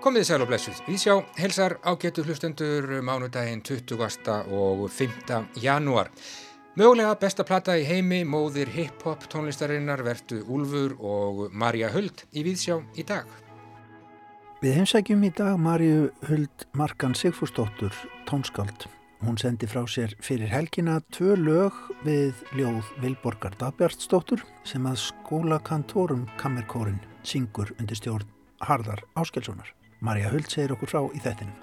Komið þið sæl og blessuð. Við sjá helsar ágetu hlustendur mánudaginn 20. og 5. janúar. Mögulega besta plata í heimi, móðir hip-hop tónlistarinnar vertu Úlfur og Marja Huld í Víðsjá í dag. Við heimsækjum í dag Marju Huld Markan Sigfúrsdóttur, tónskáld. Hún sendi frá sér fyrir helgina tvö lög við ljóð Vilborgar Dagbjartsdóttur sem að skólakantórum Kammerkórin syngur undir stjórn Harðar Áskelssonar. Marja Huld segir okkur frá í þettinum.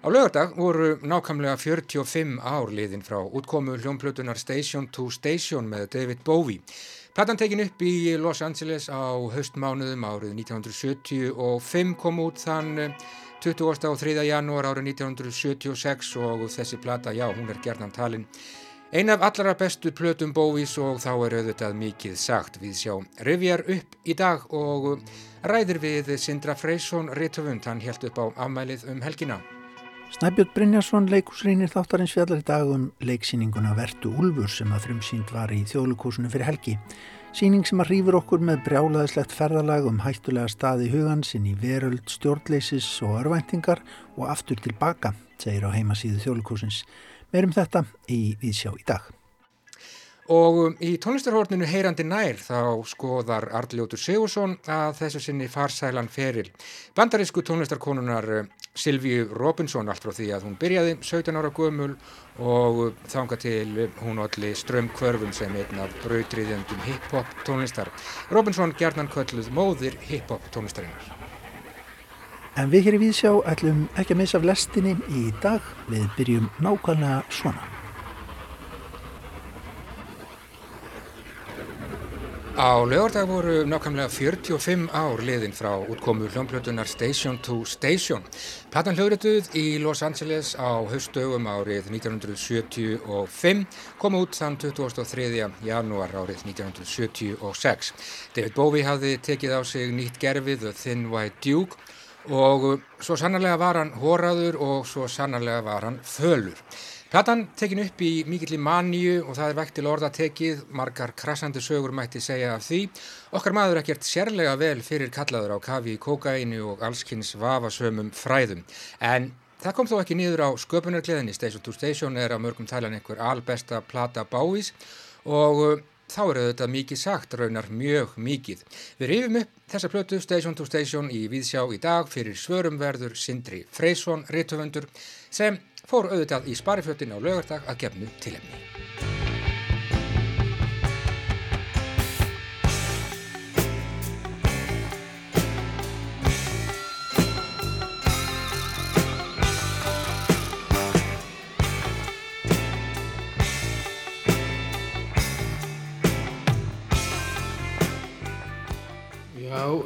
Á lögardag voru nákvæmlega 45 ár liðin frá útkomu hljómplötunar Station to Station með David Bowie. Platan tekin upp í Los Angeles á höstmánuðum árið 1975 kom út þann 20. og 3. janúar árið 1976 og þessi plata, já, hún er gerðan talinn Ein af allra bestu plötum Bóvis og þá er auðvitað mikið sagt við sjá revjar upp í dag og ræðir við Sindra Freysson Rittvönd, hann helt upp á afmælið um helgina. Snæbjörn Brynjarsson leikusrýnir þáttarins fjallar í dag um leiksýninguna Vertu Úlfur sem að frumsýnd var í þjóðlukúsinu fyrir helgi. Sýning sem að rýfur okkur með brjálaðislegt ferðalag um hættulega staði hugansinn í veröld, stjórnleisis og örvæntingar og aftur tilbaka, segir á heimasíðu þjóðlukúsins. Meirum þetta í Vísjá í dag. Og um, í tónlistarhórninu Heyrandi nær þá skoðar Arljótur Sigursson að þessu sinni farsælan feril. Bandarísku tónlistarkonunar uh, Silvíu Robinson allt frá því að hún byrjaði 17 ára gömul og uh, þanga til hún allir strömmkvörfum sem einn af brautriðjandum hip-hop tónlistar. Robinson gerðan kölluð móðir hip-hop tónlistarinnar. En við hér í Víðsjá ætlum ekki að missa af lestinni í dag. Við byrjum nákvæmlega svona. Á lögardag voru nákvæmlega 45 ár liðin frá útkomu hljómblötunar Station to Station. Platan hljóðrituð í Los Angeles á haustögum árið 1975 kom út þann 23. janúar árið 1976. David Bowie hafði tekið á sig nýtt gerfið The Thin White Duke og svo sannarlega var hann hóraður og svo sannarlega var hann fölur. Platan tekin upp í mikill í manju og það er vekt til orða tekið, margar krassandi sögur mætti segja af því. Okkar maður ekkert sérlega vel fyrir kallaður á kafi í kokainu og allskynns vafasömum fræðum. En það kom þó ekki niður á sköpunarkleðinni, Station to Station er á mörgum tælan einhver albesta plata báís og þá er auðvitað mikið sagt, raunar mjög mikið. Við rifum upp þessa plötu Station to Station í Víðsjá í dag fyrir svörumverður Sindri Freysson, rittöfundur, sem fór auðvitað í sparifjötin á lögardag að gefnu tilhemni.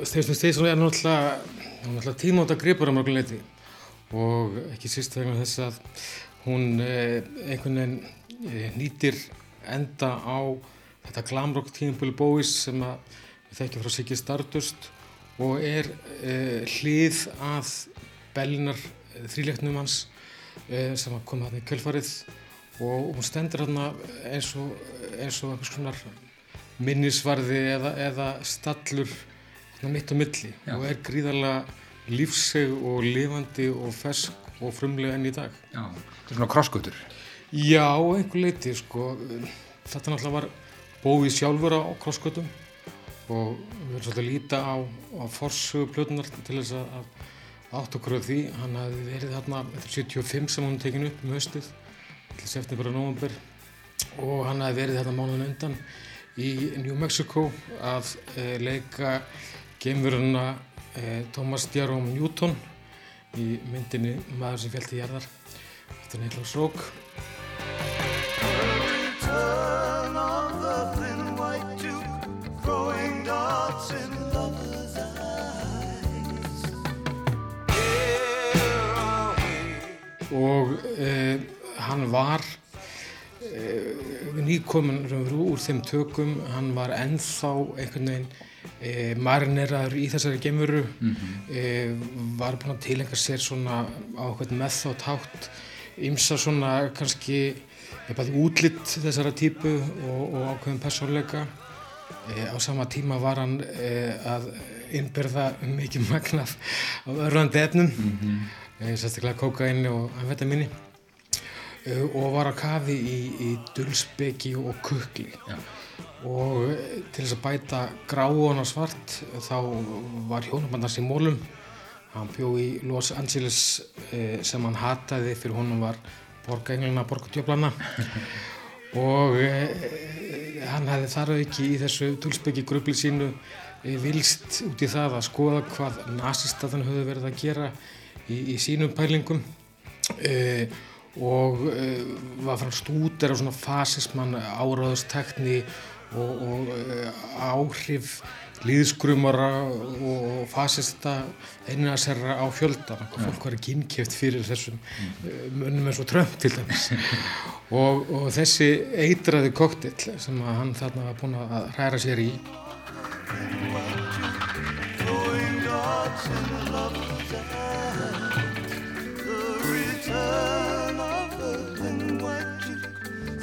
Station Station er náttúrulega, tímáta gripur á mörguleiti og ekki síst vegna þess að hún eh, einhvern veginn eh, nýtir enda á þetta glamrock tímabili bóis sem við þekkjum frá Siggi Stardust og er eh, hlið að bellinar þrýleiknum hans sem að það í kjöldfarið og hún stendur hérna eins og eins og einhvers konar minnisvarði eða, eða stallur mitt á milli Já. og er gríðarlega lífseg og lifandi og fersk og frumlega enn í dag. Já, þetta er svona krosskutur. Já, einhver leiti sko. Þetta náttúrulega var bóið sjálfur á krosskutum og við erum svolítið að líta á, á forsögu plötunar til þess að átt okkur af því. Hann hafi verið þarna, þetta er 75 sem hann tekinn upp um höstið, til september og november og hann hafi verið þarna mánuðin undan í New Mexico að e, leika geimveruna eh, Thomas Jerome Newton í myndinni Maður sem fjallt í jarðar. Þetta er Niklas Rók. Og eh, hann var eh, nýkominn úr þeim tökum. Hann var ennþá einhvern veginn e, marineraður í þessari gemuru mm -hmm. e, var búin að tilenga sér svona á eitthvað með þá tátt ymsa svona kannski eitthvað útlitt þessara típu og, og ákveðin persónleika E, á sama tíma var hann að innbyrða mikið magnaf af örðandi efnum, mm -hmm. sérstaklega kokaini og amfetaminni og var á kafi í, í dulsbeki og kukli. Já. Og e, til þess að bæta gráðan og svart þá var hjónabandans í mólum. Hann bjó í Los Angeles e, sem hann hataði fyrir honum var borgaengluna, borgatjöflana og hann hefði þar ekki í þessu tölsbyggi grubli sínu eh, vilst út í það að skoða hvað nazistaðan höfðu verið að gera í, í sínum pælingum e, og e, var frá stúder á svona fasismann áráðustekni og, og e, áhrif líðskrumara og fasista einnaserra á fjöldan fólk var ekki innkjöft fyrir þessum munum eins og Trump til dæmis. Og, og þessi eitraði koktill sem hann þarna var búin að hræra sér í.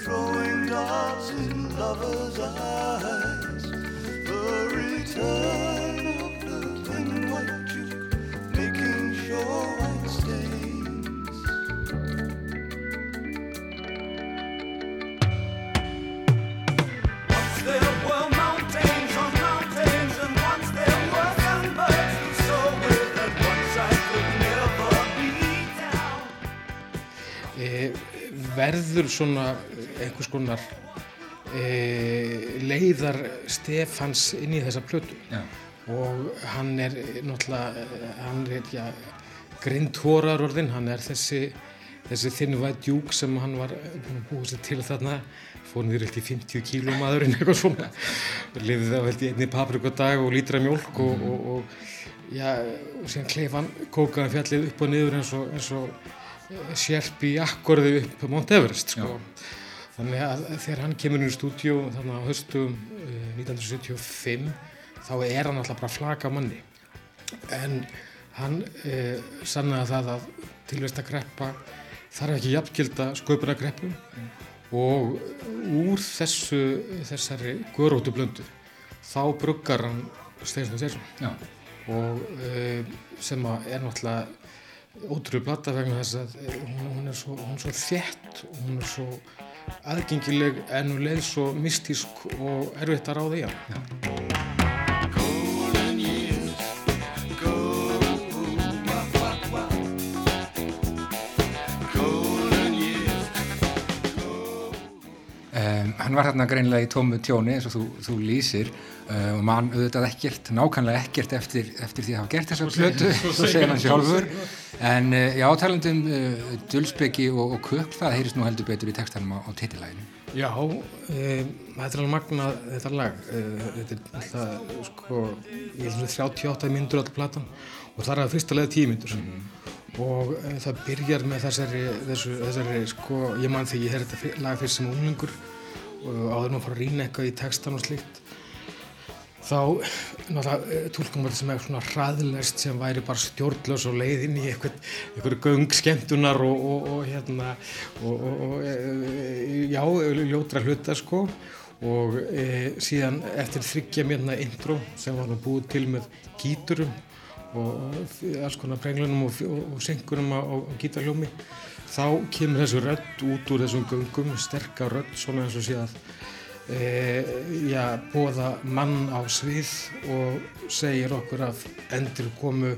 Throwing darts in lovers' eyes return of the wind white juke, making sure white stains. Once there were mountains on mountains, and once there were sunbirds who saw with, and once I could never be down. E, verður svona einhvers konar e, leiðar Stefans inn í þessa plötu já. og hann er náttúrulega, hann er já, grindhorar orðin, hann er þessi þessi þinnvæð djúk sem hann var búið sér til þarna fór niður eftir 50 kílum aðurinn eitthvað svona lifið það veldi einni paprikadag og lítra mjölk og, mm. og, og já, og síðan kleif hann kókaðan fjallið upp og niður eins og, eins og sérpi akkorði upp Mount Everest sko já. Þannig að þegar hann kemur inn í stúdíu þannig höstum uh, 1975 þá er hann alltaf bara flaka manni en hann uh, sannaði það að tilvist að greppa þarf ekki jafngilda sköpuna greppum mm. og úr þessu þessari görótu blöndu þá bruggar hann Steinsson Steinsson og uh, sem er náttúrulega ótrúið blata vegna þess að hún, hún er svo, svo þett og hún er svo aðgengileg en um leið svo mystísk og erfitt að ráða í hann. Hann var hérna greinlega í tómu tjóni eins og þú, þú lýsir uh, og mann auðvitað ekkert, nákvæmlega ekkert eftir, eftir því að hafa gert þessa plötu, svo segir hann sjálfur En uh, já, talandum uh, dulsbyggi og, og kukl, það heyrist nú heldur betur í textanum á, á titilæginu. Já, um, þetta er alveg magnað þetta lag. Uh, þetta er alltaf, sko, ég held að 38 myndur alltaf platan og það er að fyrsta lega 10 myndur. Mm. Og uh, það byrjar með þessari, þessu, þessari, sko, ég mann þegar ég heyrði þetta lag fyrst sem unglingur áður maður að fara að rýna eitthvað í textan og slikt þá náttúrulega tólkum við þetta sem eitthvað svona hraðlest sem væri bara stjórnlaus og leiðinn í eitthvað göng skemmtunar og, og, og hérna og, eh, já, ljótra hluta sko. Og e, síðan eftir þryggja mérna intro sem var nú búið til með gíturum og alls konar prenglunum og syngurum á, á gítarljómi þá kemur þessu rödd út úr þessum göngum, sterkar rödd svona eins og síðan e, já, bóða mann á svið og segir okkur af endur komu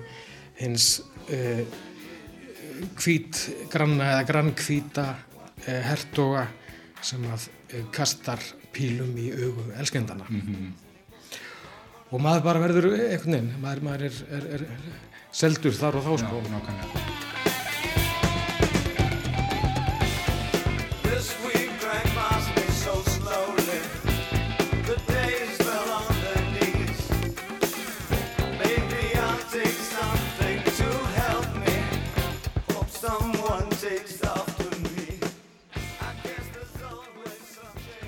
hins e, hvít granna eða grannkvíta e, hertoga sem að e, kastar pílum í augu elskendana. Mm -hmm. og maður bara verður einhvern veginn, maður, maður er, er, er seldur þar og þá sko. Já,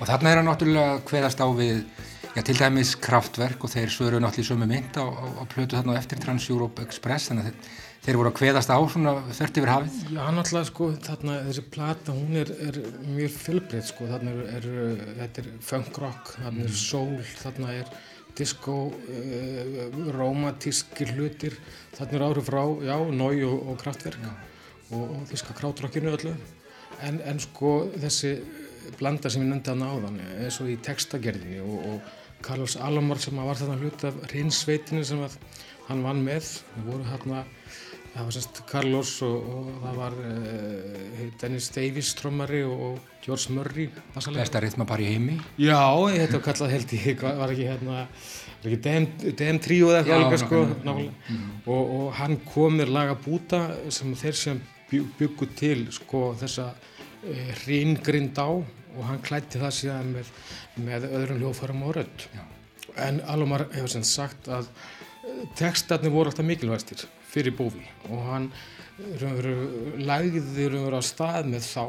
Og þarna er hann náttúrulega hverjast á við Já, til dæmis kraftverk og þeir svöru náttúrulega í sömu mynd á, á, á plötu þarna eftir Trans-Europe Express þannig að þeir, þeir voru að kveðast á svona þörft yfir hafið. Já, náttúrulega sko þarna þessi plata hún er, er mjög fylbreytt sko þarna er, er þetta er funk rock, þarna er mm. soul, þarna er disco, uh, romantíski hlutir, þarna er árið frá, já, nói og, og kraftverk og, og þíska krátrockinu öllu en, en sko þessi blanda sem ég nefndi að náðan eins og í textagerðinni og, og Carlos Alomar sem var þarna hlut af hrinsveitinu sem að, hann vann með það voru hérna það var semst Carlos og, og það var uh, Dennis Davis trommari og George Murray Besta ritma bara í heimi. Já, þetta var kallað held í var ekki hérna var ekki DM3 eða eitthvað sko mm. Og, og hann kom með laga búta sem þeir sem byggu til sko þessa uh, hringrind á og hann klætti það síðan með, með öðrum hljóðfærum og rödd. En Alomar hefur sem sagt að eh, textarnir voru alltaf mikilvægstir fyrir bófi og hann lagði raunveru á stað með þá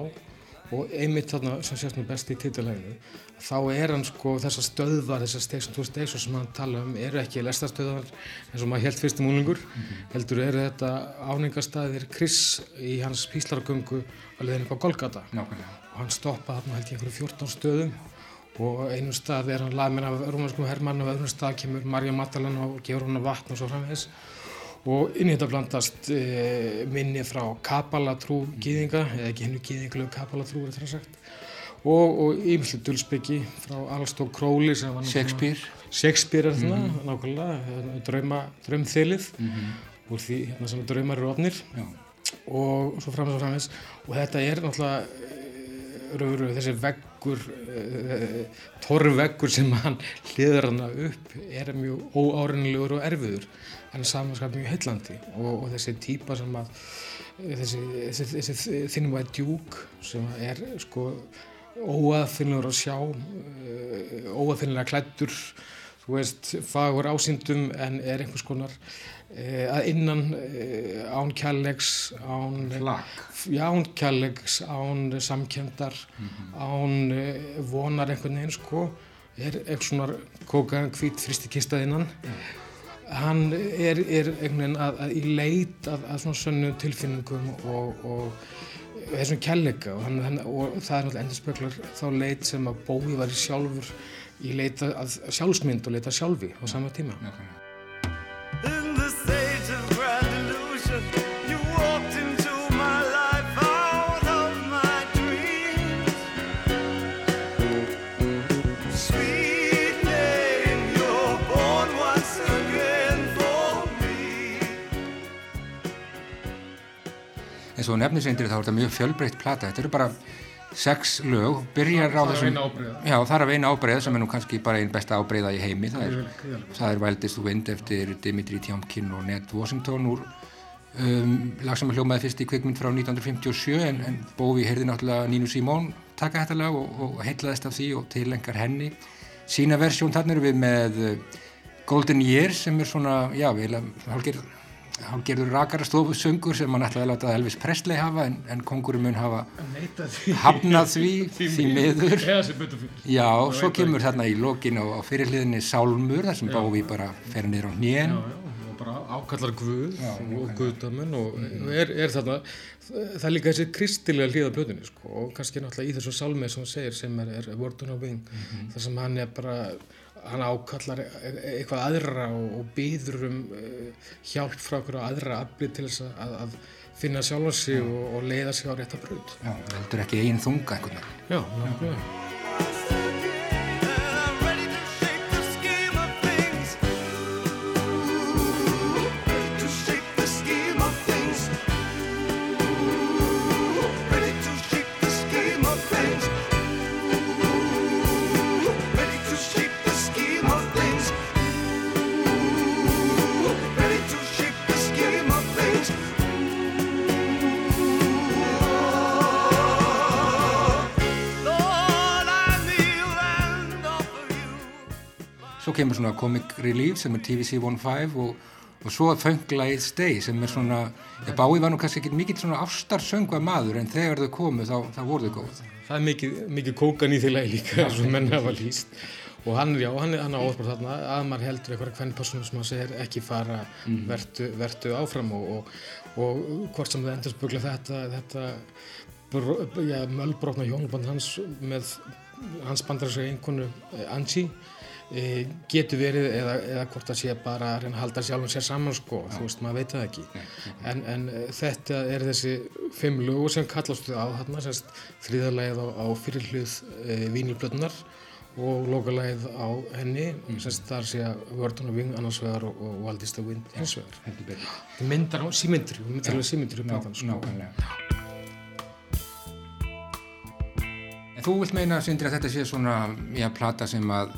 og einmitt þarna sem sést nú best í títileginu þá er hann sko þessar stöðvar þessar station to station sem hann tala um eru ekki lestastöðvar eins og maður held fyrstum úlingur mm -hmm. heldur eru þetta áningarstaðir Chris í hans píslargöngu að leiðin upp á Golgata Nákvæmlega. Og hann stoppaði hann held ég einhverju 14 stöðum og einu stað er hann laðminn af rúmarskum herrmann og öðrum stað kemur Marja Magdalena og gefur hann vatn og svo framvegs og inn í þetta blandast e, minni frá Kabalatrú gýðinga eða ekki hennu gýðinglegu Kabalatrú er það sagt og ímyndilegt dulsbyggi frá Alstók Króli Shakespeare. Shakespeare er mm -hmm. nákvæmlega drauma, draumþilið. Mm -hmm. úr því hérna sem draumar eru ofnir og svo framvegs og framvegs og þetta er náttúrulega rauru, þessi veggur uh, torrveggur sem hann hliður hann upp er mjög óárinnilegur og erfiður. En samanskap mjög heillandi. Og, og þessi típa sem að þessi, þessi, þessi þinnum að djúk sem er sko óaðfinnilegur að sjá uh, óaðfinnilega klættur þú veist, fagur ásýndum en er einhvers konar Eh, að innan eh, án kjallegs án, já, án kjallegs án samkjöndar mm -hmm. án eh, vonar einhvern veginn sko er eitthvað svona kóka hvít fristikistað innan mm. hann er, er einhvern veginn að, að í leit að, að svona sönnu tilfinningum og, og þessum kjallega og, hann, og það er náttúrulega endur speklar þá leit sem að bói var sjálfur í leita að sjálfsmynd og leita sjálfi á sama tíma okay. Eins og nefniseindir þá er þetta mjög fjölbreytt plata. Þetta eru bara sex lög byrjar á þessum já það er að veina ábreið sem er nú kannski bara einn besta ábreiða í heimi. Það er, það er Wildest Wind eftir Dimitri Tjamkin og Ned Washington úr um, lag sem að hljómaði fyrst í kvikmynd frá 1957 en, en Bóvi heyrði náttúrulega Nínu Simón taka þetta lag og, og heitlaðist af því og tilengar henni. Sína versjón þarna eru við með uh, Golden Year sem er svona já, við hálfgerð hann gerður rakara stofusöngur sem hann ætlaði að láta Elvis Presley hafa en, en kongurum mun hafa hafnað því því miður. já, svo kemur þarna í lokin á, á fyrirliðinni Sálmur þar sem Bóvi bara fer niður á hnén. Og bara ákallar Guð já, og Guðdamun og mm. er, er þarna það er líka þessi kristilega hlýða blöðinu sko, og kannski náttúrulega í þessu sálmið sem hann segir sem er, er Word on a Wing mm -hmm. þar sem hann er bara hann ákallar eitthvað aðra og, og býður um uh, hjálp frá okkur og aðra aflið til þess að, að finna sjálf á sig og, og leiða sig á rétta bröð. Já, heldur ekki einn þunga einhvern veginn. Já, nákvæmlega. Svona Comic Relief sem er TVC 15 og, og svo Funglæð Stay sem er svona, ég bái var nú kannski ekki mikið svona ástarsöngva maður en þegar þau komu þá, þá voru þau góð. Það er mikið, mikið kókan í því lagi líka eins og menn hafa líst og hann, já, hann, hann á orðbár þarna að maður heldur eitthvað hvern persónu sem hann segir ekki fara mm. vertu, vertu áfram og, og, og hvort sem það endur spögla þetta, þetta ja, mölbrókna hjónuband hans með hans bandarsögu einkonu eh, Angie getur verið eða, eða hvort það sé bara að reyna að halda sjálfum sér saman sko, ja. þú veist, maður veit það ekki ja. en, en eh, þetta er þessi fimm lögur sem kallast á þarna, þrýðarlegið á, á fyrirlið e, vínilblöðunar og lokalæð á henni mm. semst þar sé að Wordon og Wing annars vegar og, og Waldis the Wind hins vegar það myndar á símyndir það myndar alveg upp á þann sko. En þú vilt meina Sindri að þetta sé svona já, plata sem að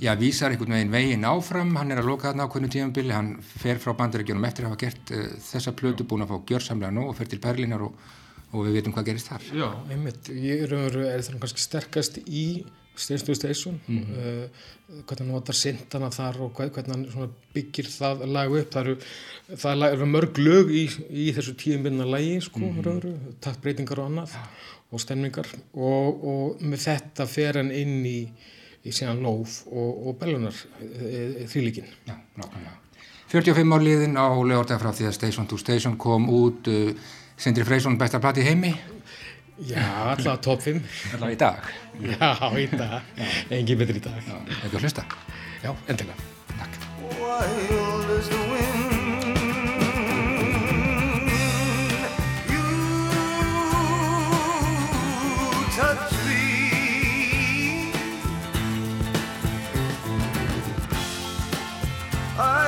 já, vísar einhvern veginn veginn áfram. Hann er að loka þarna á hvernig tímanbili hann fer frá bandaríkjunum eftir að hafa gert uh, þessa plötu búin að fá gjörsamlega nú og fer til Berlinar og, og við veitum hvað gerist þar. Já, einmitt, ég er, er það kannski sterkast í Steinstu Station. Mm. -hmm. uh, hvernig hann notar sintana þar og hvernig hann byggir það lag upp. Það eru, það eru mörg lög í, í þessu tíumbyrna lagi sko, mm. -hmm. takt breytingar og annað ja. og stemningar. Og, og með þetta fer hann inn í, í síðan Lóf og, og Bellunar e, e, þýlikinn Já, nákvæmlega. 45 ár liðin á lögortega frá því að Station to Station kom út uh, Sindri Freysson bestar platt í heimi? Já, alltaf top 5 Alltaf í dag? Já, í dag, engin betur í dag. Já, ekki að hlusta Já, endilega. Takk I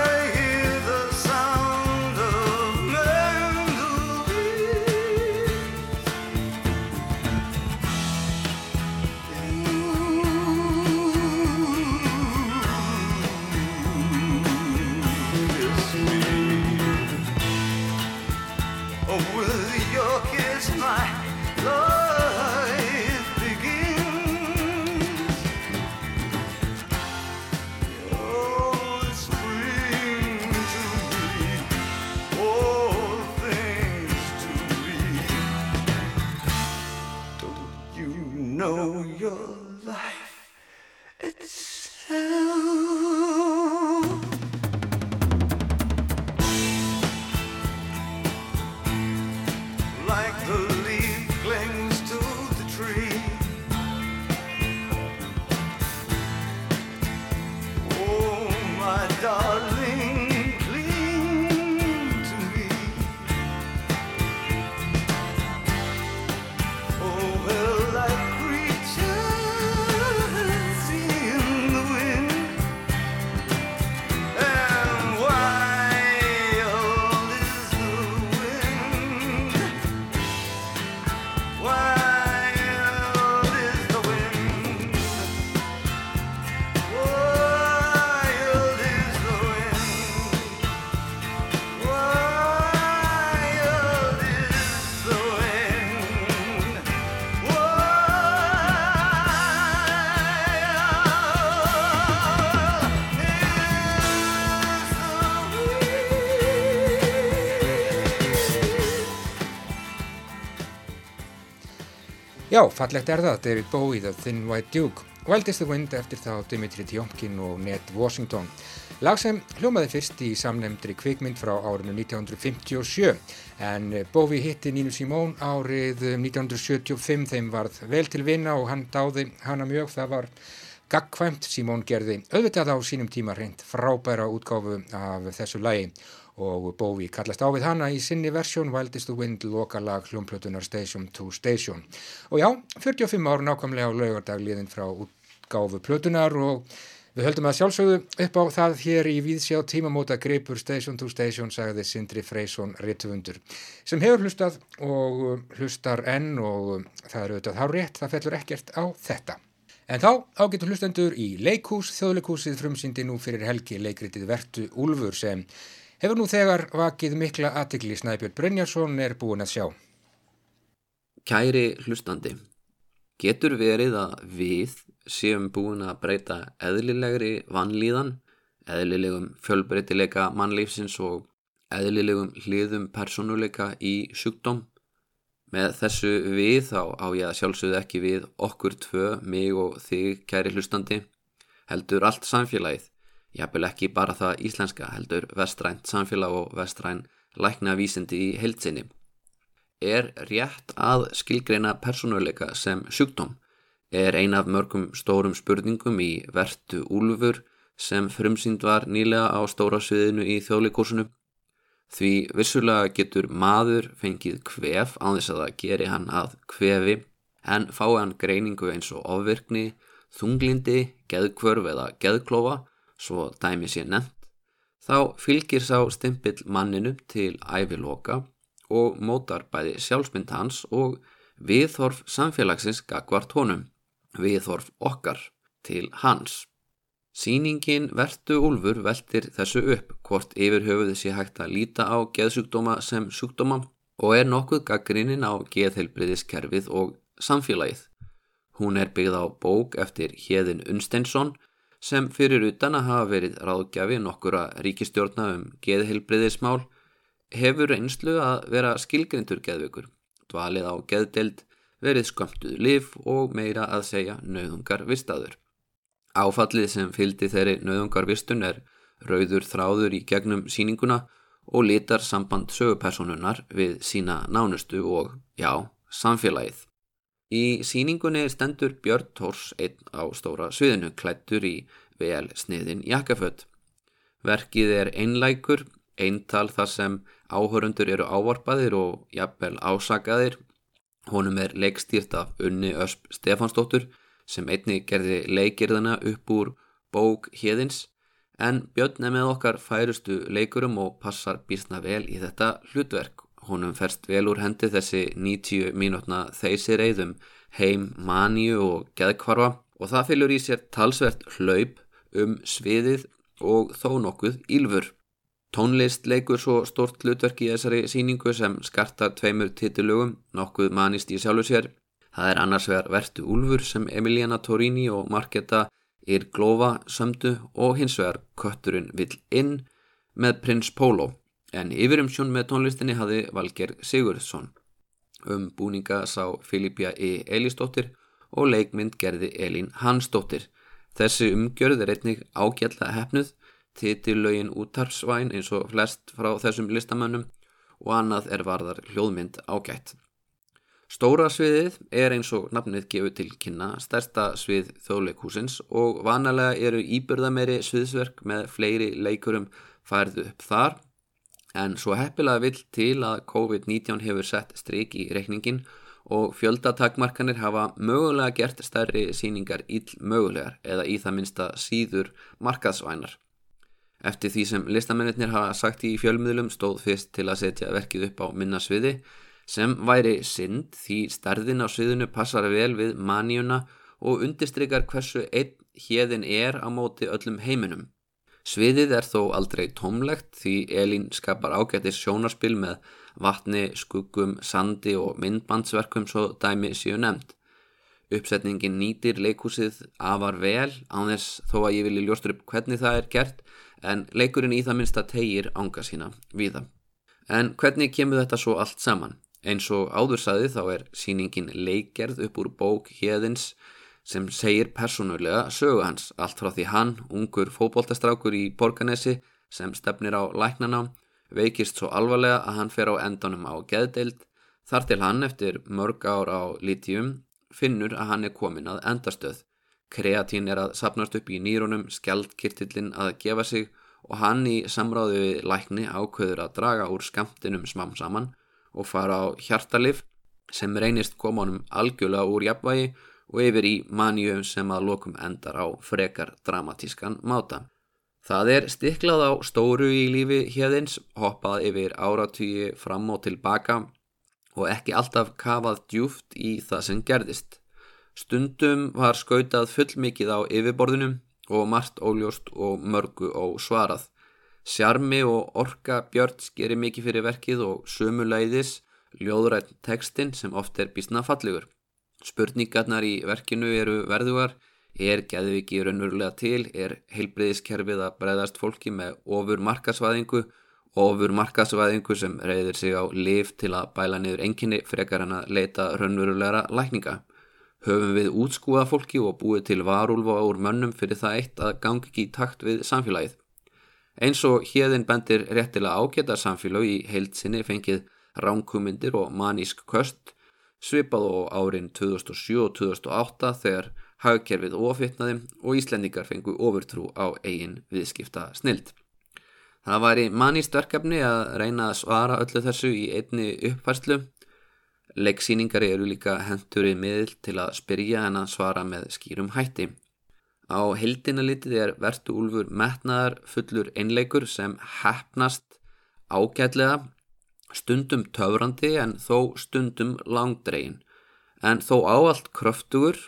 Já, fallegt er það, David Bowie, The Thin White Duke, Wild is the Wind eftir þá Dimitri Tjómkin og Ned Washington. Lag sem hljómaði fyrst í samnemndri kvikmynd frá árinu 1957 en Bowie hitti Nínu Simón árið 1975 þeim varð vel til vinna og hann dáði hana mjög, það var gagkvæmt. Simón gerði auðvitað á sínum tíma reynd frábæra útgáfu af þessu lagi og Bowie kallast á við hana í sinni versjón Wild is the Wind lokalag hljómplötunar Station to Station. Og já, 45 ár nákvæmlega á laugardagliðin frá útgáfu plötunar og við höldum að sjálfsögðu upp á það hér í Víðsjá tímamóta greipur Station to Station sagði Sindri Freysson Rittvundur sem hefur hlustað og hlustar enn og það eru auðvitað hár rétt, það fellur ekkert á þetta. En þá ágetur hlustendur í leikús, þjóðleikúsið frumsýndi nú fyrir helgi leikritið Vertu Úlfur sem hefur nú þegar vakið mikla aðtikli Snæbjörn Brynjarsson er búin að sjá. Kæri hlustandi, getur verið að við séum búin að breyta eðlilegri vannlíðan, eðlilegum fjölbreytileika mannlífsins og eðlilegum hliðum personuleika í sjúkdóm? Með þessu við þá á ég að sjálfsögðu ekki við okkur tvö, mig og þig, kæri hlustandi, heldur allt samfélagið, jafnvel ekki bara það íslenska, heldur vestrænt samfélag og vestræn lækna vísindi í heilsinni. Er rétt að skilgreina persónuleika sem sjúkdóm? Er ein af mörgum stórum spurningum í vertu úlfur sem frumsýnd var nýlega á stóra sviðinu í þjóðleikúsinu? Því vissulega getur maður fengið kvef á þess að það geri hann að kvefi en fái hann greiningu eins og ofvirkni, þunglindi, geðkvörf eða geðklofa, svo dæmi sé nefnt, þá fylgir sá stimpill manninu til æviloka og mótar bæði sjálfsmynd hans og viðhorf samfélagsins gagvart honum, viðhorf okkar til hans. Sýningin Vertu Úlfur veltir þessu upp hvort yfir höfuðu sé hægt að líta á geðsjúkdóma sem sjúkdóma og er nokkuð gaggrinnin á geðheilbriðiskerfið og samfélagið. Hún er byggð á bók eftir Hjeðin Unsteinsson sem fyrir utan að hafa verið ráðgjafi nokkura ríkistjórna um geðheilbriðismál hefur einslu að vera skilgrindur geðveikur, dvalið á geðdeld, verið skömmtuð liv og meira að segja nöðungar vistaður. Áfallið sem fyldi þeirri nöðungarvistun er rauður þráður í gegnum síninguna og litar samband sögupersonunar við sína nánustu og, já, samfélagið. Í síningunni stendur Björn Tors einn á stóra sviðinu klættur í vel sniðin jakkafött. Verkið er einlækur, eintal þar sem áhörundur eru ávarpaðir og jafnvel ásakaðir. Honum er leikstýrt af Unni Ösp Stefansdóttur sem einni gerði leikirðana upp úr bók hérðins en Björn er með okkar færustu leikurum og passar bísna vel í þetta hlutverk. Honum ferst vel úr hendi þessi 90 mínútna þeysi reyðum heim, maníu og geðkvarfa og það fylgur í sér talsvert hlaup um sviðið og þó nokkuð ílfur. Tónlist leikur svo stort hlutverk í þessari síningu sem skartar tveimur titilugum, nokkuð manist í sjálfu sér Það er annars vegar Vertu Úlfur sem Emiliana Torini og Marketa Irglova sömdu og hins vegar Kötturinn vill inn með Prins Pólo en yfirumsjón með tónlistinni hafi Valger Sigurðsson. Um búninga sá Filipja E. Elísdóttir og leikmynd gerði Elín Hansdóttir. Þessi umgjörð er einnig ágjalla hefnuð, titillögin útarpsvæn eins og flest frá þessum listamönnum og annað er varðar hljóðmynd ágætt. Stóra sviðið er eins og nafnið gefur til kynna stærsta svið þjóðleikúsins og vanalega eru íbyrðameri sviðsverk með fleiri leikurum færðu upp þar en svo heppilega vill til að COVID-19 hefur sett stryk í reikningin og fjöldatakmarkanir hafa mögulega gert stærri síningar íll mögulegar eða í það minsta síður markaðsvænar. Eftir því sem listamennir hafa sagt í fjölmiðlum stóð fyrst til að setja verkið upp á minna sviði sem væri synd því starðin á sviðinu passar vel við maníuna og undistrykar hversu einn hérðin er á móti öllum heiminum. Sviðið er þó aldrei tómlegt því Elín skapar ágættir sjónarspil með vatni, skuggum, sandi og myndbandsverkum svo dæmi séu nefnd. Uppsetningin nýtir leikúsið afar vel á þess þó að ég vilji ljóstur upp hvernig það er gert en leikurinn í það minnsta tegir ánga sína viða. En hvernig kemur þetta svo allt saman? Eins og áður saði þá er síningin leikgerð upp úr bók hérðins sem segir persónulega sögu hans allt frá því hann, ungur fókbóltastrákur í Borganesi sem stefnir á læknanám, veikist svo alvarlega að hann fer á endanum á geðdeild þar til hann eftir mörg ár á lítjum finnur að hann er komin að endastöð. Kreatín er að sapnast upp í nýrunum, skjaldkirtillin að gefa sig og hann í samráðu við lækni ákveður að draga úr skamtinum smám saman og fara á hjartalif sem reynist koma honum algjörlega úr jafnvægi og yfir í manju sem að lokum endar á frekar dramatískan máta. Það er stiklað á stóru í lífi hérðins, hoppað yfir áratýji fram og tilbaka og ekki alltaf kafað djúft í það sem gerðist. Stundum var skautað fullmikið á yfirborðinum og margt óljóst og mörgu og svarað. Sjarmi og orka Björns gerir mikið fyrir verkið og sömuleiðis ljóðrætt tekstinn sem oft er bísna fallegur. Spurningarnar í verkinu eru verðugar, er geðviki raunverulega til, er heilbreyðiskerfið að breyðast fólki með ofur markasvæðingu, ofur markasvæðingu sem reyðir sig á liv til að bæla niður enginni frekar en að leita raunverulegra lækninga. Höfum við útskúða fólki og búið til varúlfa úr mönnum fyrir það eitt að gangi ekki í takt við samfélagið. Eins og hérðin bendir réttilega ágæta samfélag í heilsinni fengið ránkumindir og manísk köst svipað á árin 2007 og 2008 þegar hagkerfið ofitnaði og Íslendingar fengu ofurtrú á eigin viðskipta snild. Það væri maníst verkefni að reyna að svara öllu þessu í einni uppfærslu Leggsýningar eru líka hendurinn miðl til að spyrja en að svara með skýrum hætti. Á heldina litið er vertu úlfur metnaðar fullur einleikur sem hefnast ágætlega, stundum töfrandi en þó stundum langdregin, en þó áallt kröftugur,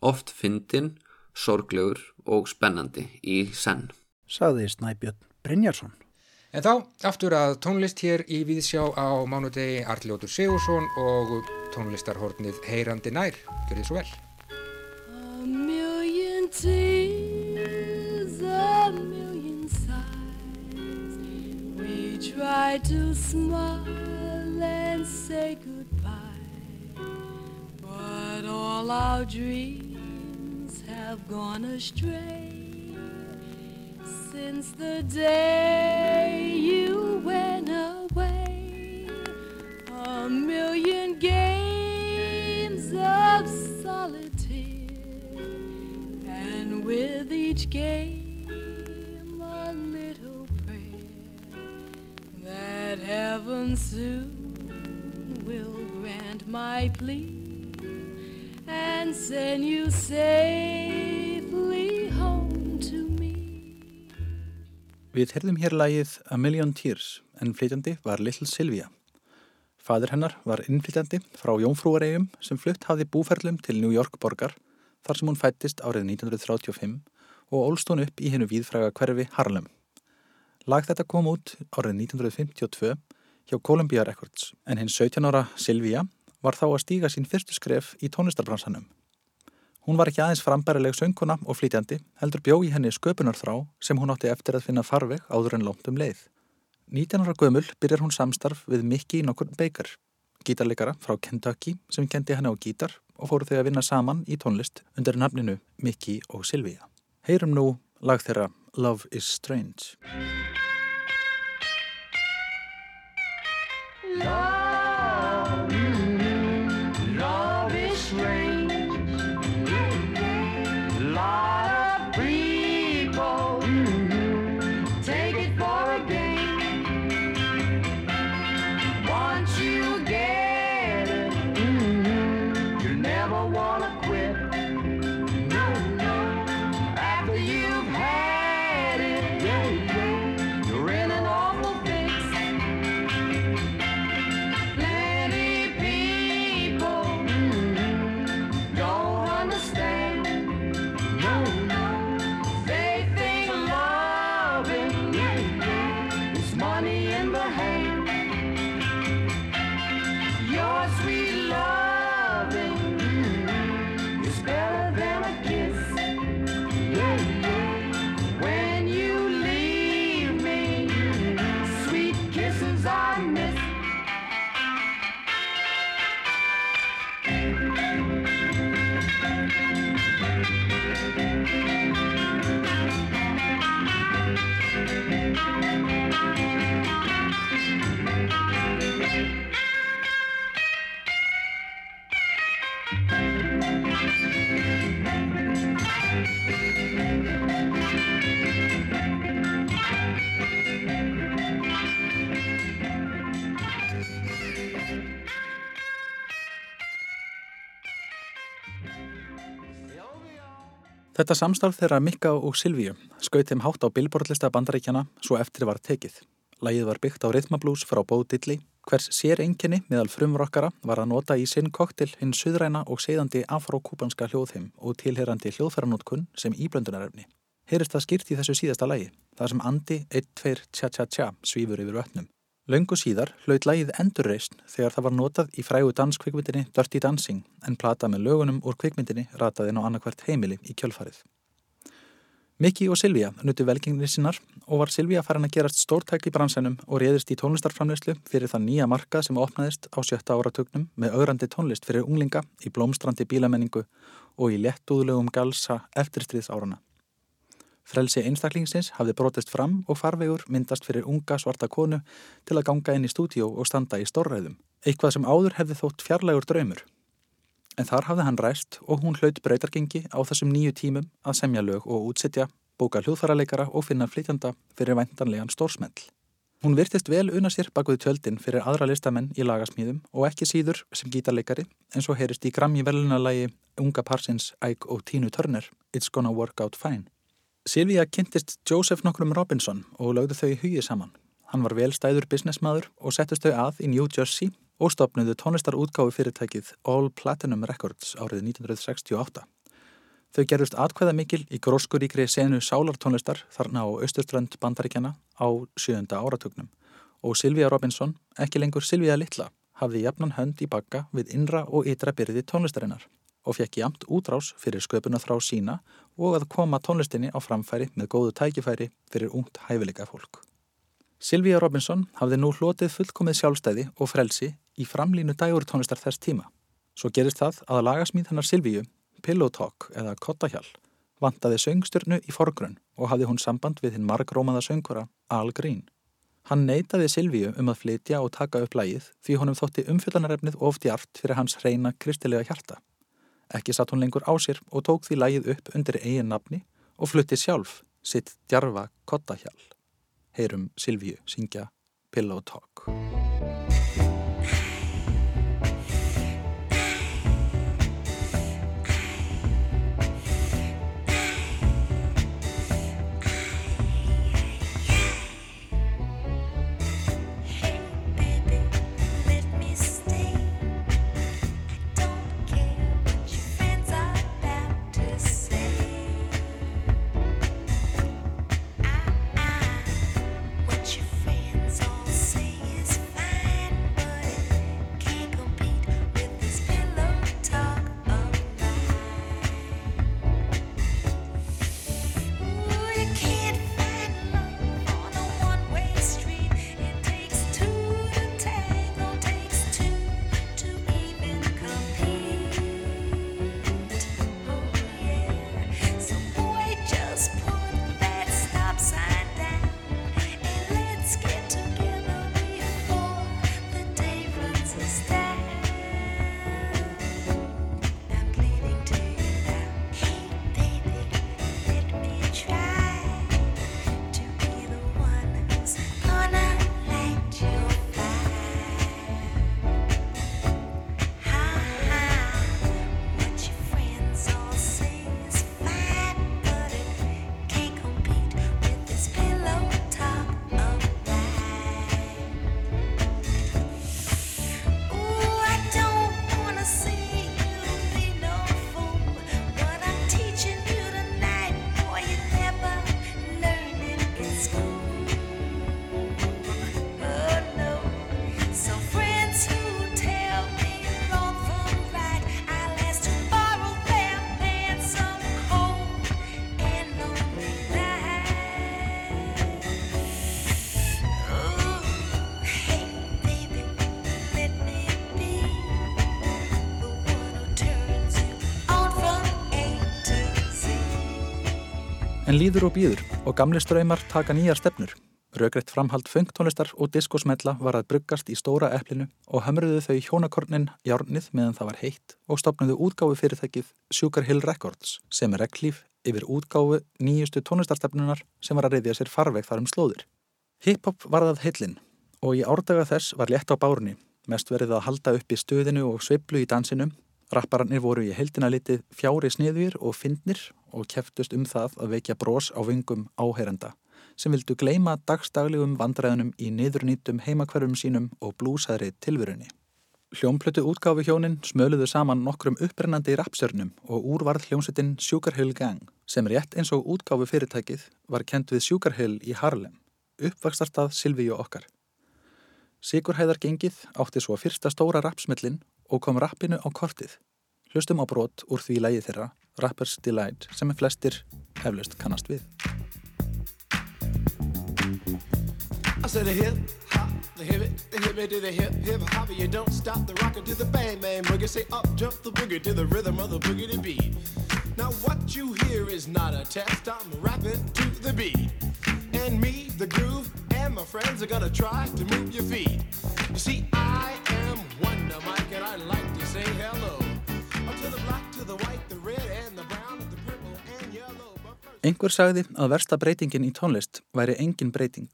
oft fyndin, sorglegur og spennandi í senn. Saði Snæbjörn Brynjarsson. En þá aftur að tónlist hér í Víðsjá á mánudegi Arljótur Sigursson og tónlistarhornið Heyrandi nær. Gjör þið svo vel. Try to smile and say goodbye But all our dreams have gone astray since the day you went away. A million games of solitaire, and with each game heaven soon will grant my plea and send you safely home to me. Við heyrðum hér lagið A Million Tears en flytjandi var Little Sylvia. Fadur hennar var innflytjandi frá Jónfrúaregjum sem flutt hafði búferlum til New York borgar þar sem hún fættist árið 1935 og ólst hún upp í hennu víðfræga hverfi Harlem. Lag þetta kom út árið 1952 hjá Columbia Records en hinn 17 ára Sylvia var þá að stíga sín fyrstu skref í tónlistarbransanum. Hún var ekki aðeins frambærileg sönguna og flytjandi, heldur bjó í henni sköpunarþrá sem hún átti eftir að finna farveg áður en lónt um leið. 19 ára gömul byrjar hún samstarf við Mickey nokkur Baker, gítarleikara frá Kentucky sem kendi henni á gítar og fóru þau að vinna saman í tónlist undir nafninu Mickey og Sylvia. Heyrum nú lag þeirra Love is Strange. Þetta samstarf þeirra Mikka og Silvíu skaut þeim hátt á billborðlista bandaríkjana svo eftir var tekið. Lægið var byggt á rithmablús frá Bo Diddley, hvers sér enginni meðal frumrokkara var að nota í sinn koktil hinn suðræna og segðandi afrókúpanska hljóðheim og tilherandi hljóðfæranótkun sem íblöndunarefni. Heyrist það skýrt í þessu síðasta lægi, þar sem Andi 1-2 tja-tja-tja svífur yfir vötnum. Laungu síðar hlaut lægið endurreist þegar það var notað í frægu danskvikmyndinni Dirty Dancing en plata með lögunum úr kvikmyndinni rataði ná annarkvært heimili í kjölfarið. Mikki og Silvija nutu velgengni sinnar og var Silvíja farin að gerast stórtæk í bransanum og réðist í tónlistarframleyslu fyrir það nýja markað sem opnaðist á sjötta áratugnum með augrandi tónlist fyrir unglinga í blómstrandi bílamenningu og í lettúðulegum galsa eftirstriðs árana. Frelsi einstaklingsins hafði brotist fram og farvegur myndast fyrir unga svarta konu til að ganga inn í stúdíó og standa í stórræðum, eitthvað sem áður hefði þótt fjarlægur draumur. En þar hafði hann ræst og hún hlaut breytargengi á þessum nýju tímum að semja lög og útsetja, bóka hljóðfæraleikara og finna flytjanda fyrir væntanlegan stórsmell. Hún virtist vel una sér bakuð tjöldin fyrir aðra listamenn í lagasmíðum og ekki síður sem gítarleikari eins og heyrist í grammi velunalagi unga parsins Ike og Tínu Turner It's Gonna Work Out Fine. Silvíja kynntist Joseph nokkrum Robinson og lögðu þau í hugi saman. Hann var velstæður businessmaður og settust þau að í New Jersey og stopnuðu tónlistarútgáfi fyrirtækið All Platinum Records árið 1968. Þau gerðust atkvæða mikil í gróskuríkri senu sálartónlistar þarna á austurströnd bandaríkjana á sjöunda áratugnum og Silvíja Robinson, ekki lengur Silvíja Littla, hafði jafnan hönd í bakka við innra og ytra byrði tónlistarinnar og fekk jamt útrás fyrir sköpuna þrá sína og að koma tónlistinni á framfæri með góðu tækifæri fyrir ungt hæfileika fólk. Silvíja Robinson hafði nú hlotið fullkomið sjálfstæði og frelsi í framlínu dægur tónlistar þess tíma. Svo gerist það að lagasmíð hennar Silvíu, Pillow Talk eða Kottahjall, vantaði söngstörnu í forgrunn og hafði hún samband við hinn margrómaða söngura Al Green. Hann neytaði Silvíu um að flytja og taka upp lægið því honum þótti umfyllanarefnið oft jart fyrir hans reyna kristilega hjarta. Ekki satt hún lengur á sér og tók því lægið upp undir eigin nafni og flutti sjálf sitt djarfa kottahjál. Heyrum Silvíu syngja Pillow Talk. En líður og býður og gamli ströymar taka nýjar stefnur. Rögreitt framhald föngtónlistar og diskosmella var að bruggast í stóra eplinu og hamruðu þau hjónakornin járnið meðan það var heitt og stopnuðu útgáfu fyrirtækið Sugar Hill Records sem er reglíf yfir útgáfu nýjustu tónlistarstefnunar sem var að reyðja sér farveg þar um slóðir. Hip-hop var það heillin og í árdaga þess var létt á bárunni, mest verið að halda upp í stöðinu og sveiflu í dansinum. Rappararnir voru í heildina litið fjári sniðvír og fyndnir og keftust um það að vekja brós á vingum áheyrenda sem vildu gleima dagstaglegum vandræðunum í niðurnýtum heimakverfum sínum og blúsaðri tilverunni. Hljómplötu útgáfi hjónin smöluðu saman nokkrum upprennandi rapsörnum og úrvarð hljómsettin Sugar Hill Gang sem rétt eins og útgáfi fyrirtækið var kent við Sugar Hill í Harlem, uppvakstarstað Silvíu okkar. Sigurhæðar gengið átti svo fyrsta stóra rapsmellin og kom rappinu á kortið. Hlustum á brot úr því lægi þeirra, Rappers Delight, sem er flestir eflaust kannast við. I said a hip hop, the hip it, the hip it to the hip hip hop. You don't stop the rocker to the bang bang boogie. Say up jump the boogie to the rhythm of the boogie to beat. Now what you hear is not a test. I'm rapping to the beat, and me, the groove, and my friends are gonna try to move your feet. You see, I am Wonder Mike, and I like to say hello Einhver sagði að versta breytingin í tónlist væri engin breyting.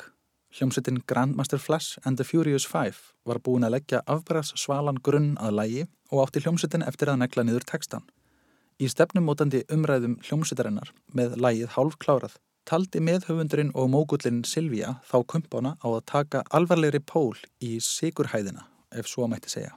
Hljómsettin Grandmaster Flash and the Furious Five var búin að leggja afbæðars svalan grunn að lægi og átti hljómsettin eftir að negla niður textan. Í stefnumótandi umræðum hljómsettarinnar með lægið hálf klárað taldi meðhöfundurinn og mógullin Silvía þá kumpána á að taka alvarlegri pól í sigurhæðina, ef svo mætti segja.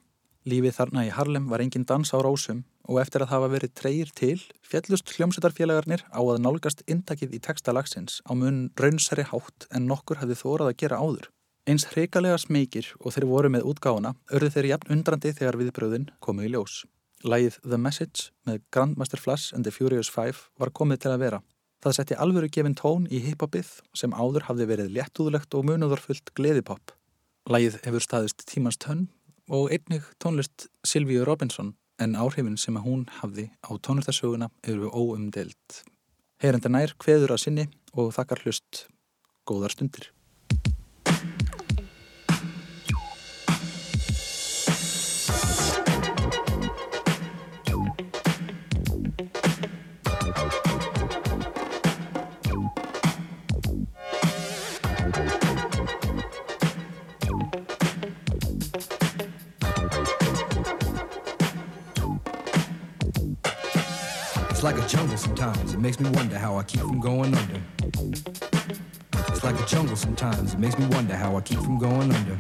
Lífið þarna í Harlem var engin dans á rósum og eftir að hafa verið treyir til fjallust hljómsveitarfélagarnir á að nálgast intakið í texta lagsins á mun raunsæri hátt en nokkur hafði þórað að gera áður. Eins hrikalega smekir og þeir voru með útgáfuna örðu þeir jafn undrandi þegar viðbröðin komu í ljós. Lægið The Message með Grandmaster Flash and the Furious Five var komið til að vera. Það setti alvöru gefin tón í hiphopið sem áður hafði verið léttúðlegt og munúðarfullt gleðipop. Lægið hefur staðist tímans tönn og einnig tónlist Silvíu Robinson en áhrifin sem að hún hafði á tónlistarsöguna eru óumdelt. Heyrenda nær kveður að sinni og þakkar hlust góðar stundir. Sometimes. It makes me wonder how I keep from going under. It's like a jungle sometimes. It makes me wonder how I keep from going under.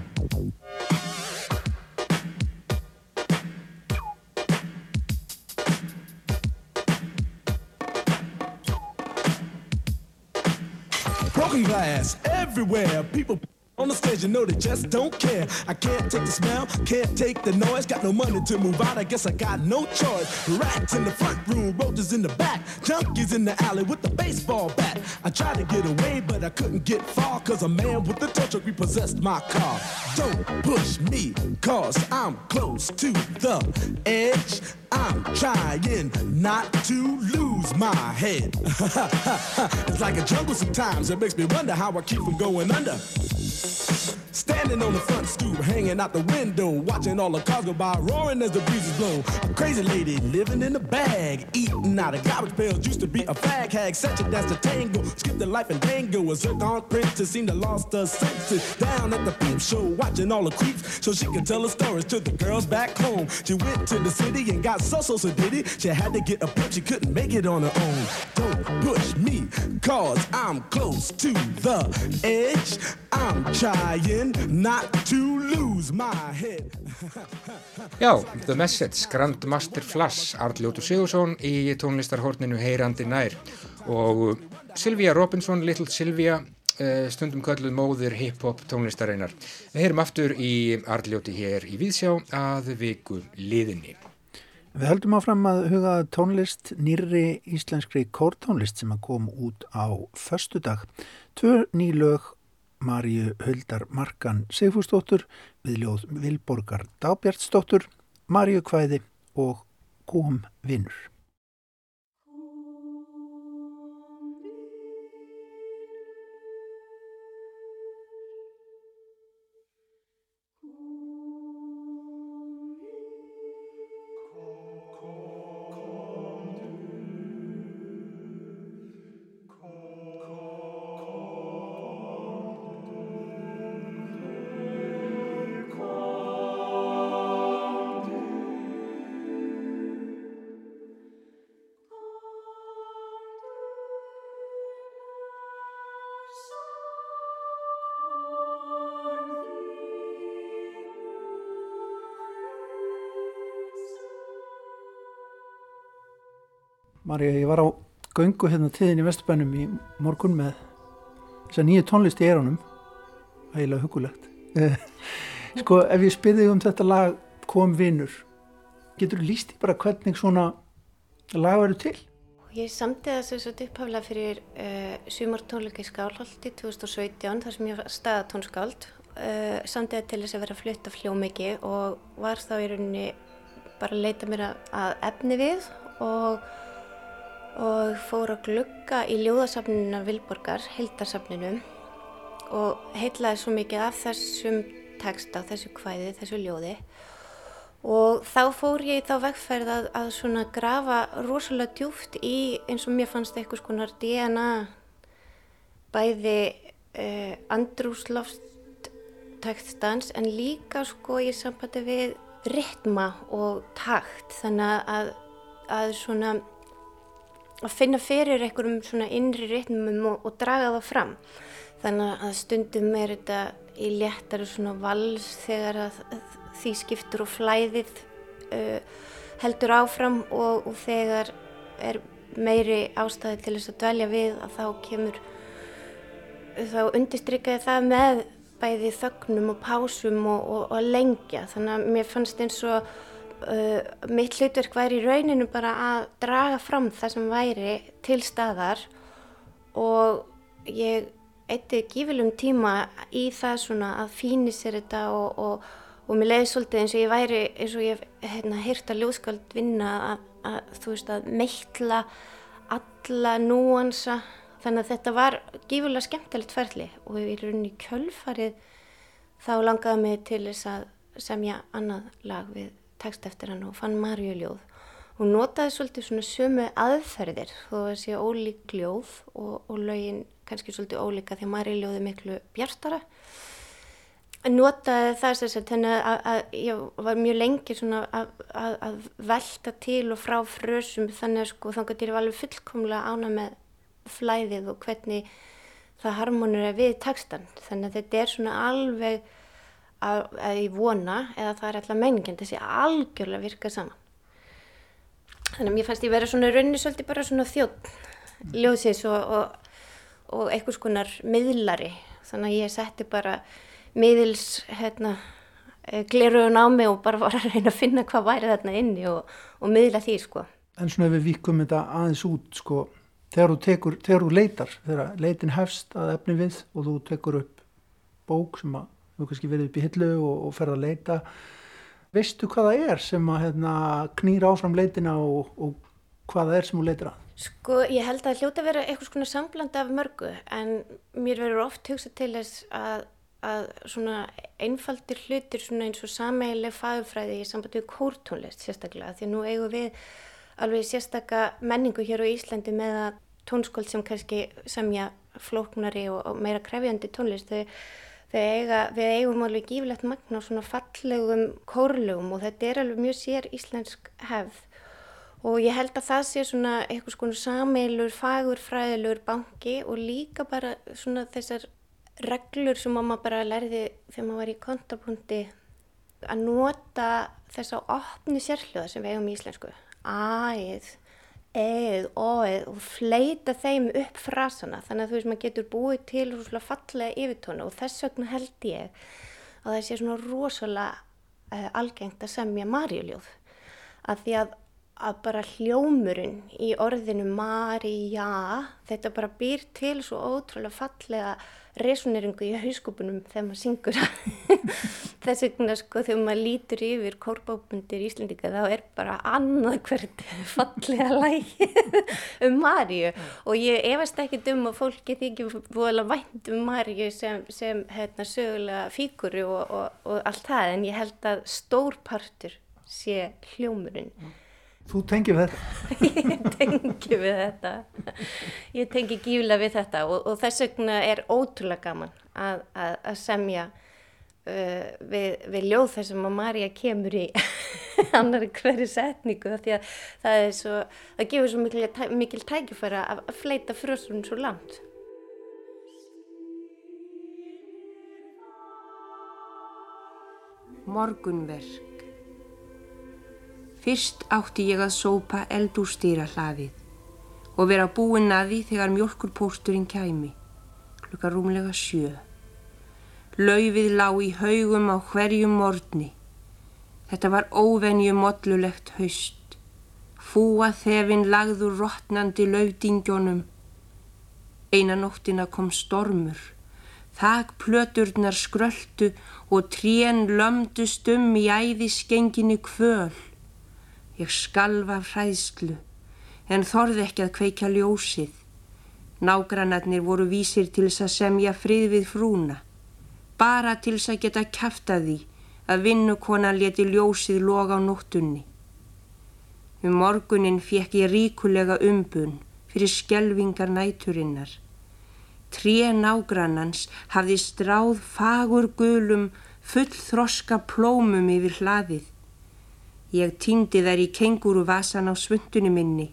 Broken glass everywhere. People on the stage, you know they just don't care. I can't take the smell, can't take the noise. Got no money to move out, I guess I got no choice. Rats in the front room, roaches in the back, junkies in the alley with the baseball bat. I tried to get away, but I couldn't get far, cause a man with a tow truck repossessed my car. Don't push me, cause I'm close to the edge. I'm trying not to lose my head. it's like a jungle sometimes. It makes me wonder how I keep from going under. Standing on the front stoop, hanging out the window, watching all the cars go by, roaring as the breezes blow. A crazy lady living in a bag, eating out of garbage pails. Used to be a fag hag, such a dance to tango. Skipped the life and dango. A zircon princess seemed to lost her senses. Down at the peep show, watching all the creeps, so she could tell her stories to the girls back home. She went to the city and got so so so did it. She had to get a pimp, she couldn't make it on her own. Don't push me, cause I'm close to the edge. I'm trying not to lose my head. Já, The Message, Grandmaster Flash, Arljótur Sigursson í tónlistarhorninu Heyrandi nær og Silvía Robinson, Little Silvía, eh, stundum kölluð móðir hip-hop tónlistareinar. Við heyrum aftur í Arljóti hér í Víðsjá að viku liðinni. Við höldum áfram að huga tónlist nýrri íslenskri kórtónlist sem að kom út á föstudag. Tvö ný lög Maríu Huldar Markan Sigfúsdóttur við ljóð Vilborgar Dábjartsdóttur, Maríu Kvæði og Kom Vinnur. Maríu, ég var á göngu hérna tíðin í Vesturbænum í morgun með þess að nýju tónlist í eyrunum ægilega hugulegt Eh, sko, ef ég spyði um þetta lag Kom Vinnur getur þú líst í bara hvernig svona lag verður til? Ég samti það sem sagt upphaflega fyrir uh, sumartónleika í Skálholti 2017 þar sem ég var staðatónskáld. Uh, samti það til þess að vera að flytta fljómiki og var þá í rauninni bara að leita mér að efni við og, og fór að glugga í ljóðasafninu Vilborgar, Hildarsafninu og heitlaði svo mikið af þessum texta, þessu kvæði, þessu ljóði. Og þá fór ég þá vegferð að, að svona grafa rosalega djúft í eins og mér fannst eitthvað skonar DNA bæði uh, andrúsloft textans en líka sko í sambandi við ritma og takt. Þannig að, að svona að finna fyrir einhverjum svona innri ritmum og, og draga það fram. Þannig að stundum er þetta í léttari svona vals þegar að, því skiptur og flæðið uh, heldur áfram og, og þegar er meiri ástæði til þess að dvelja við að þá kemur þá undistrykkaði það með bæði þögnum og pásum og, og lengja. Þannig að mér fannst eins og uh, mitt hlutverk væri í rauninu bara að draga fram það sem væri til staðar og ég eitti gífilum tíma í það svona að fíni sér þetta og, og, og mér leiði svolítið eins og ég væri eins og ég hérna, hýrt að ljóskald vinna að, að þú veist að meitla alla núansa. Þannig að þetta var gífurlega skemmtilegt ferli og í rauninni kjölfarið þá langaði mig til þess að semja annað lag við text eftir hann og fann Marju ljóð. Og notaði svolítið svona sömu aðferðir þó að sé ólík ljóð og, og lögin kannski svolítið ólíka því að Marju ljóði miklu bjartara. Notaði það sem sagt þannig að, að ég var mjög lengi svona að, að, að velta til og frá frösum þannig að sko þannig að ég var alveg fullkomlega ána með flæðið og hvernig það harmonur er við textan þannig að þetta er svona alveg að, að ég vona eða það er alltaf meiningin þessi algjörlega virka saman. Þannig að mér fannst ég vera svona raunni svolítið bara svona þjótt ljóðsins og, og, og einhvers konar miðlari. Þannig að ég setti bara miðils hérna gleruðun á mig og bara var að reyna að finna hvað væri þarna inni og, og miðla því sko. En svona ef við vikum þetta aðeins út sko, þegar þú tekur, þegar þú leitar, þegar leitin hefst að efni við og þú tekur upp bók sem að hefur kannski verið upp í hillu og, og ferð að leita, veistu hvað það er sem að hérna, knýra áfram leitina og, og hvað það er sem þú leitir að? Sko, ég held að hljóta vera eitthvað svona sambland af mörgu en mér verður oft hugsað til þess að, að svona einfaldir hlutir svona eins og sameigileg fagfræði í sambandi við kórtónlist sérstaklega því að nú eigum við alveg sérstaka menningu hér á Íslandi með að tónskóld sem kannski semja flóknari og, og meira krefjandi tónlist þau eiga, við eigum alveg gífilegt magna á svona fallegum kórlegum og þetta er alveg mjög sér íslensk hefð. Og ég held að það sé svona eitthvað svona sameilur, fagur, fræðilegur banki og líka bara svona þessar reglur sem maður bara lærði þegar maður var í kontapunkti að nota þessa opni sérhljóða sem við eigum í íslensku. Æð, eð, óið og fleita þeim upp frasana. Þannig að þú veist maður getur búið til svona fallega yfirtónu og þess vegna held ég að það sé svona rosalega uh, algengt að semja marjuljóð að því að að bara hljómurinn í orðinu Marja, þetta bara býr til svo ótrúlega fallega resoneringu í hauskúpunum þegar maður syngur. Þess vegna sko þegar maður lítur yfir kórbábundir í Íslandika þá er bara annað hvert fallega lægi um Marju og ég efast ekki um að fólki þykir voðalega vænt um Marju sem, sem hérna, sögulega fíkuru og, og, og allt það en ég held að stór partur sé hljómurinn Þú tengir við þetta? ég tengi við þetta. Ég tengi gíflega við þetta og, og þess vegna er ótrúlega gaman að, að, að semja uh, við, við ljóð þar sem að Marja kemur í annari hverju setningu því að það er svo það gefur svo mikil, mikil tækifæra að, að fleita frösum svo langt. Morgunverk Fyrst átti ég að sópa eldúrstýra hlaðið og vera búinn að því þegar mjölkurpósturinn kæmi, klukka rúmlega sjö. Laufið lá í haugum á hverjum morgni. Þetta var óvenju mollulegt haust. Fúa þefin lagður rottnandi laufdingjónum. Eina nóttina kom stormur. Þak plöturnar skröldu og trén lömdust um í æðisgenginni kvöl. Ég skalf af hræðslu, en þorði ekki að kveikja ljósið. Nágrannarnir voru vísir til þess að semja frið við frúna. Bara til þess að geta kæfta því að vinnukona leti ljósið loga á nóttunni. Um morgunin fekk ég ríkulega umbun fyrir skelvingar næturinnar. Tré nágrannans hafði stráð fagur gulum full þroska plómum yfir hlaðið. Ég týndi þær í kenguru vasan á svundunni minni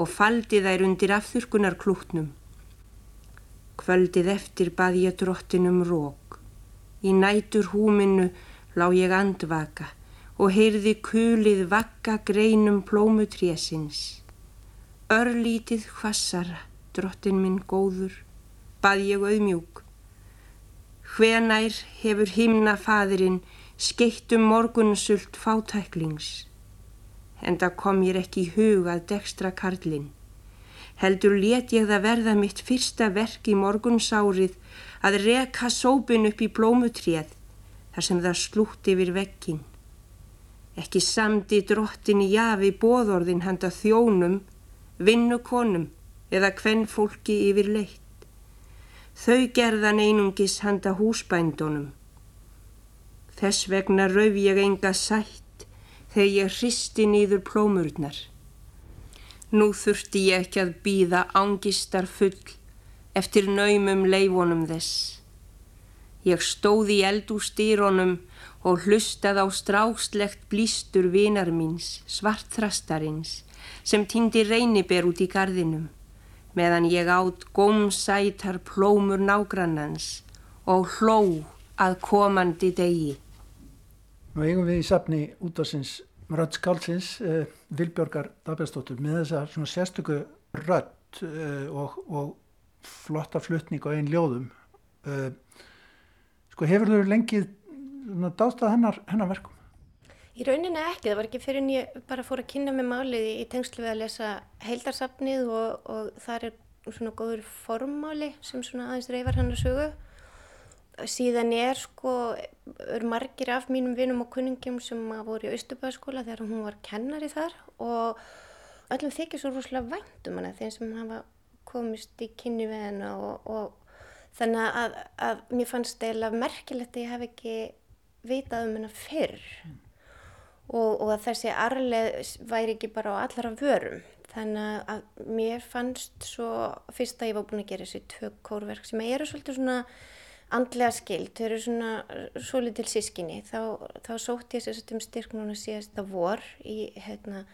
og faldi þær undir afþurkunar klútnum. Kvöldið eftir bað ég drottinum rók. Í nætur húminu lá ég andvaka og heyrði kulið vakka greinum plómutrésins. Örlítið hvassara, drottin minn góður, bað ég auðmjúk. Hvenær hefur himna fadirinn skeitt um morgunsult fátæklings? En það kom ég ekki í hug að dekstra karlinn. Heldur let ég það verða mitt fyrsta verk í morgunsárið að reka sópin upp í blómutréð þar sem það slútt yfir vekkin. Ekki samdi drottin í jafi bóðorðin handa þjónum, vinnukonum eða hvenn fólki yfir leitt. Þau gerðan einungis handa húsbændunum. Þess vegna rauf ég enga sætt þegar ég hristi nýður plómurnar. Nú þurfti ég ekki að býða ángistar full eftir naumum leifonum þess. Ég stóð í eldústýronum og hlustað á strákslegt blístur vinar míns, svartþrastarins, sem týndi reyniber út í gardinum, meðan ég átt gómsætar plómur nágrannans og hló að komandi degi. Nú eigum við í safni útvarsins Rödd Skálsins, uh, Vilbjörgar Dabjastóttur, með þessa svona sérstöku rödd uh, og, og flotta flutning á einn ljóðum. Uh, sko hefur þau lengið dástað hennar, hennar verkum? Í rauninni ekki, það var ekki fyrir en ég bara fór að kynna með málið í tengslu við að lesa heildarsafnið og, og þar er svona góður formáli sem svona aðeins reyfar hennar sögu. Síðan er sko, er margir af mínum vinum og kunningjum sem voru í Östubæðaskóla þegar hún var kennari þar og öllum þykir svo rúslega væntum hana þeim sem hafa komist í kynni við hennar og, og þannig að, að mér fannst eða merkilegt að ég hef ekki vitað um hennar fyrr og, og að þessi arleð væri ekki bara á allara vörum. Þannig að mér fannst svo, fyrst að ég var búin að gera þessi tvö kórverk sem eru svolítið svona andlega skild, þau eru svona svolítil sískinni, þá, þá sótt ég þess um styrk núna síðasta vor í, hérna,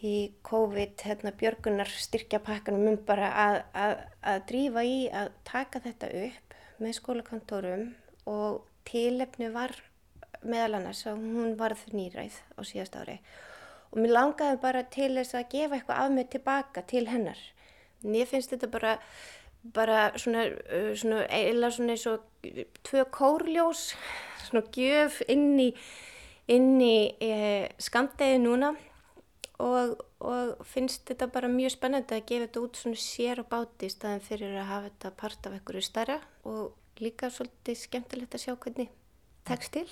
í COVID, hérna, björgunar styrkjapakkanum um bara að, að, að drífa í að taka þetta upp með skólakantórum og tilefni var meðal annars að hún varð nýræð á síðast ári og mér langaði bara til þess að gefa eitthvað af mig tilbaka til hennar. Mér finnst þetta bara bara svona, svona eila svona eins og tvö kórljós svona gjöf inn í í e, skamdegi núna og, og finnst þetta bara mjög spennandi að gefa þetta út svona sér og báti í staðin fyrir að hafa þetta part af einhverju starra og líka svolítið skemmtilegt að sjá hvernig tekst til.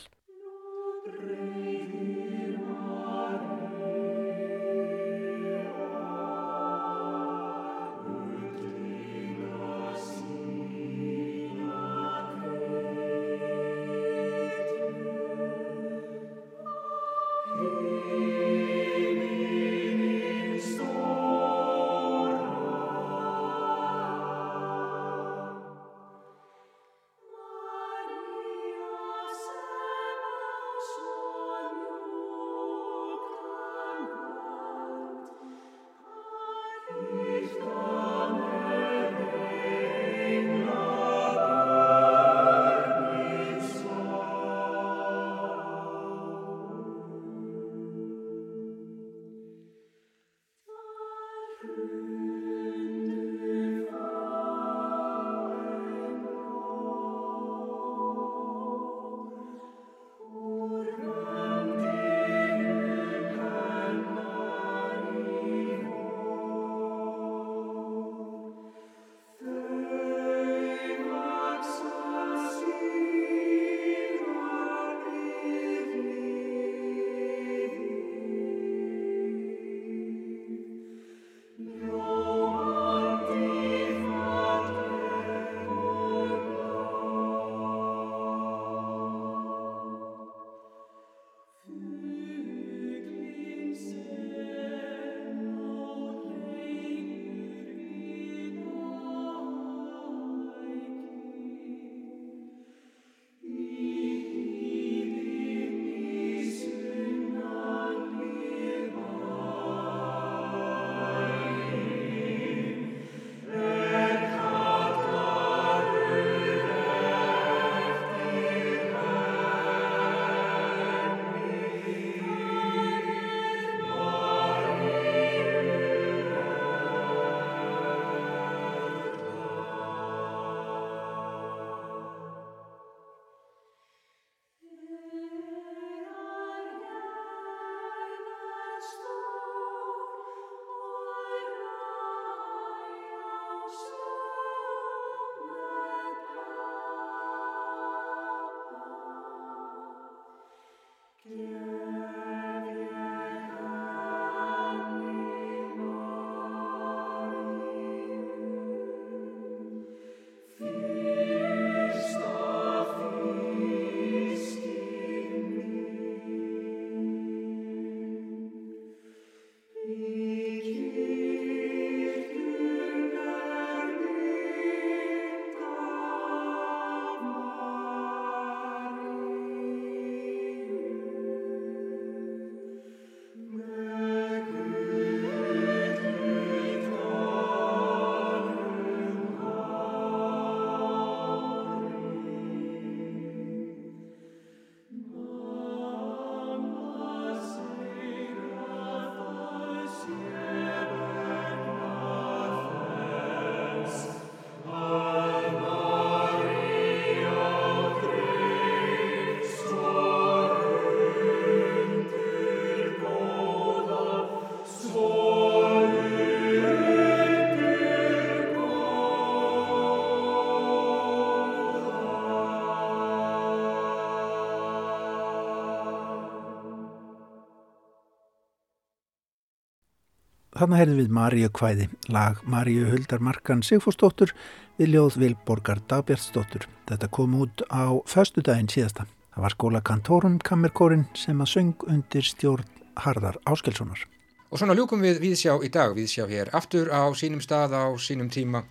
Þannig heyrðum við Maríu kvæði, lag Maríu Huldar Markan Sigfúsdóttur við ljóð Vilborgar Dagbjörnsdóttur. Þetta kom út á föstudaginn síðasta. Það var skóla kantórum kammerkórin sem að söng undir stjórn Harðar Áskelssonar. Og svona ljúkum við viðsjá í dag, viðsjá hér aftur á sínum stað á sínum tíma.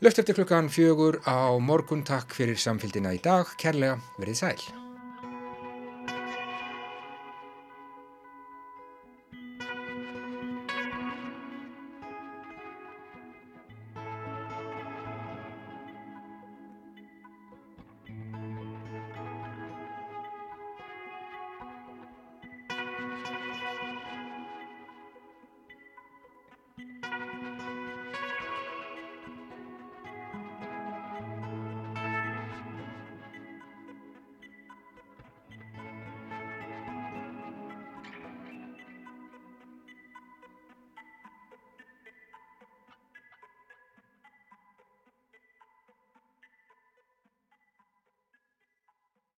Löft eftir klukkan fjögur á morgun takk fyrir samfélgina í dag, kærlega verið sæl.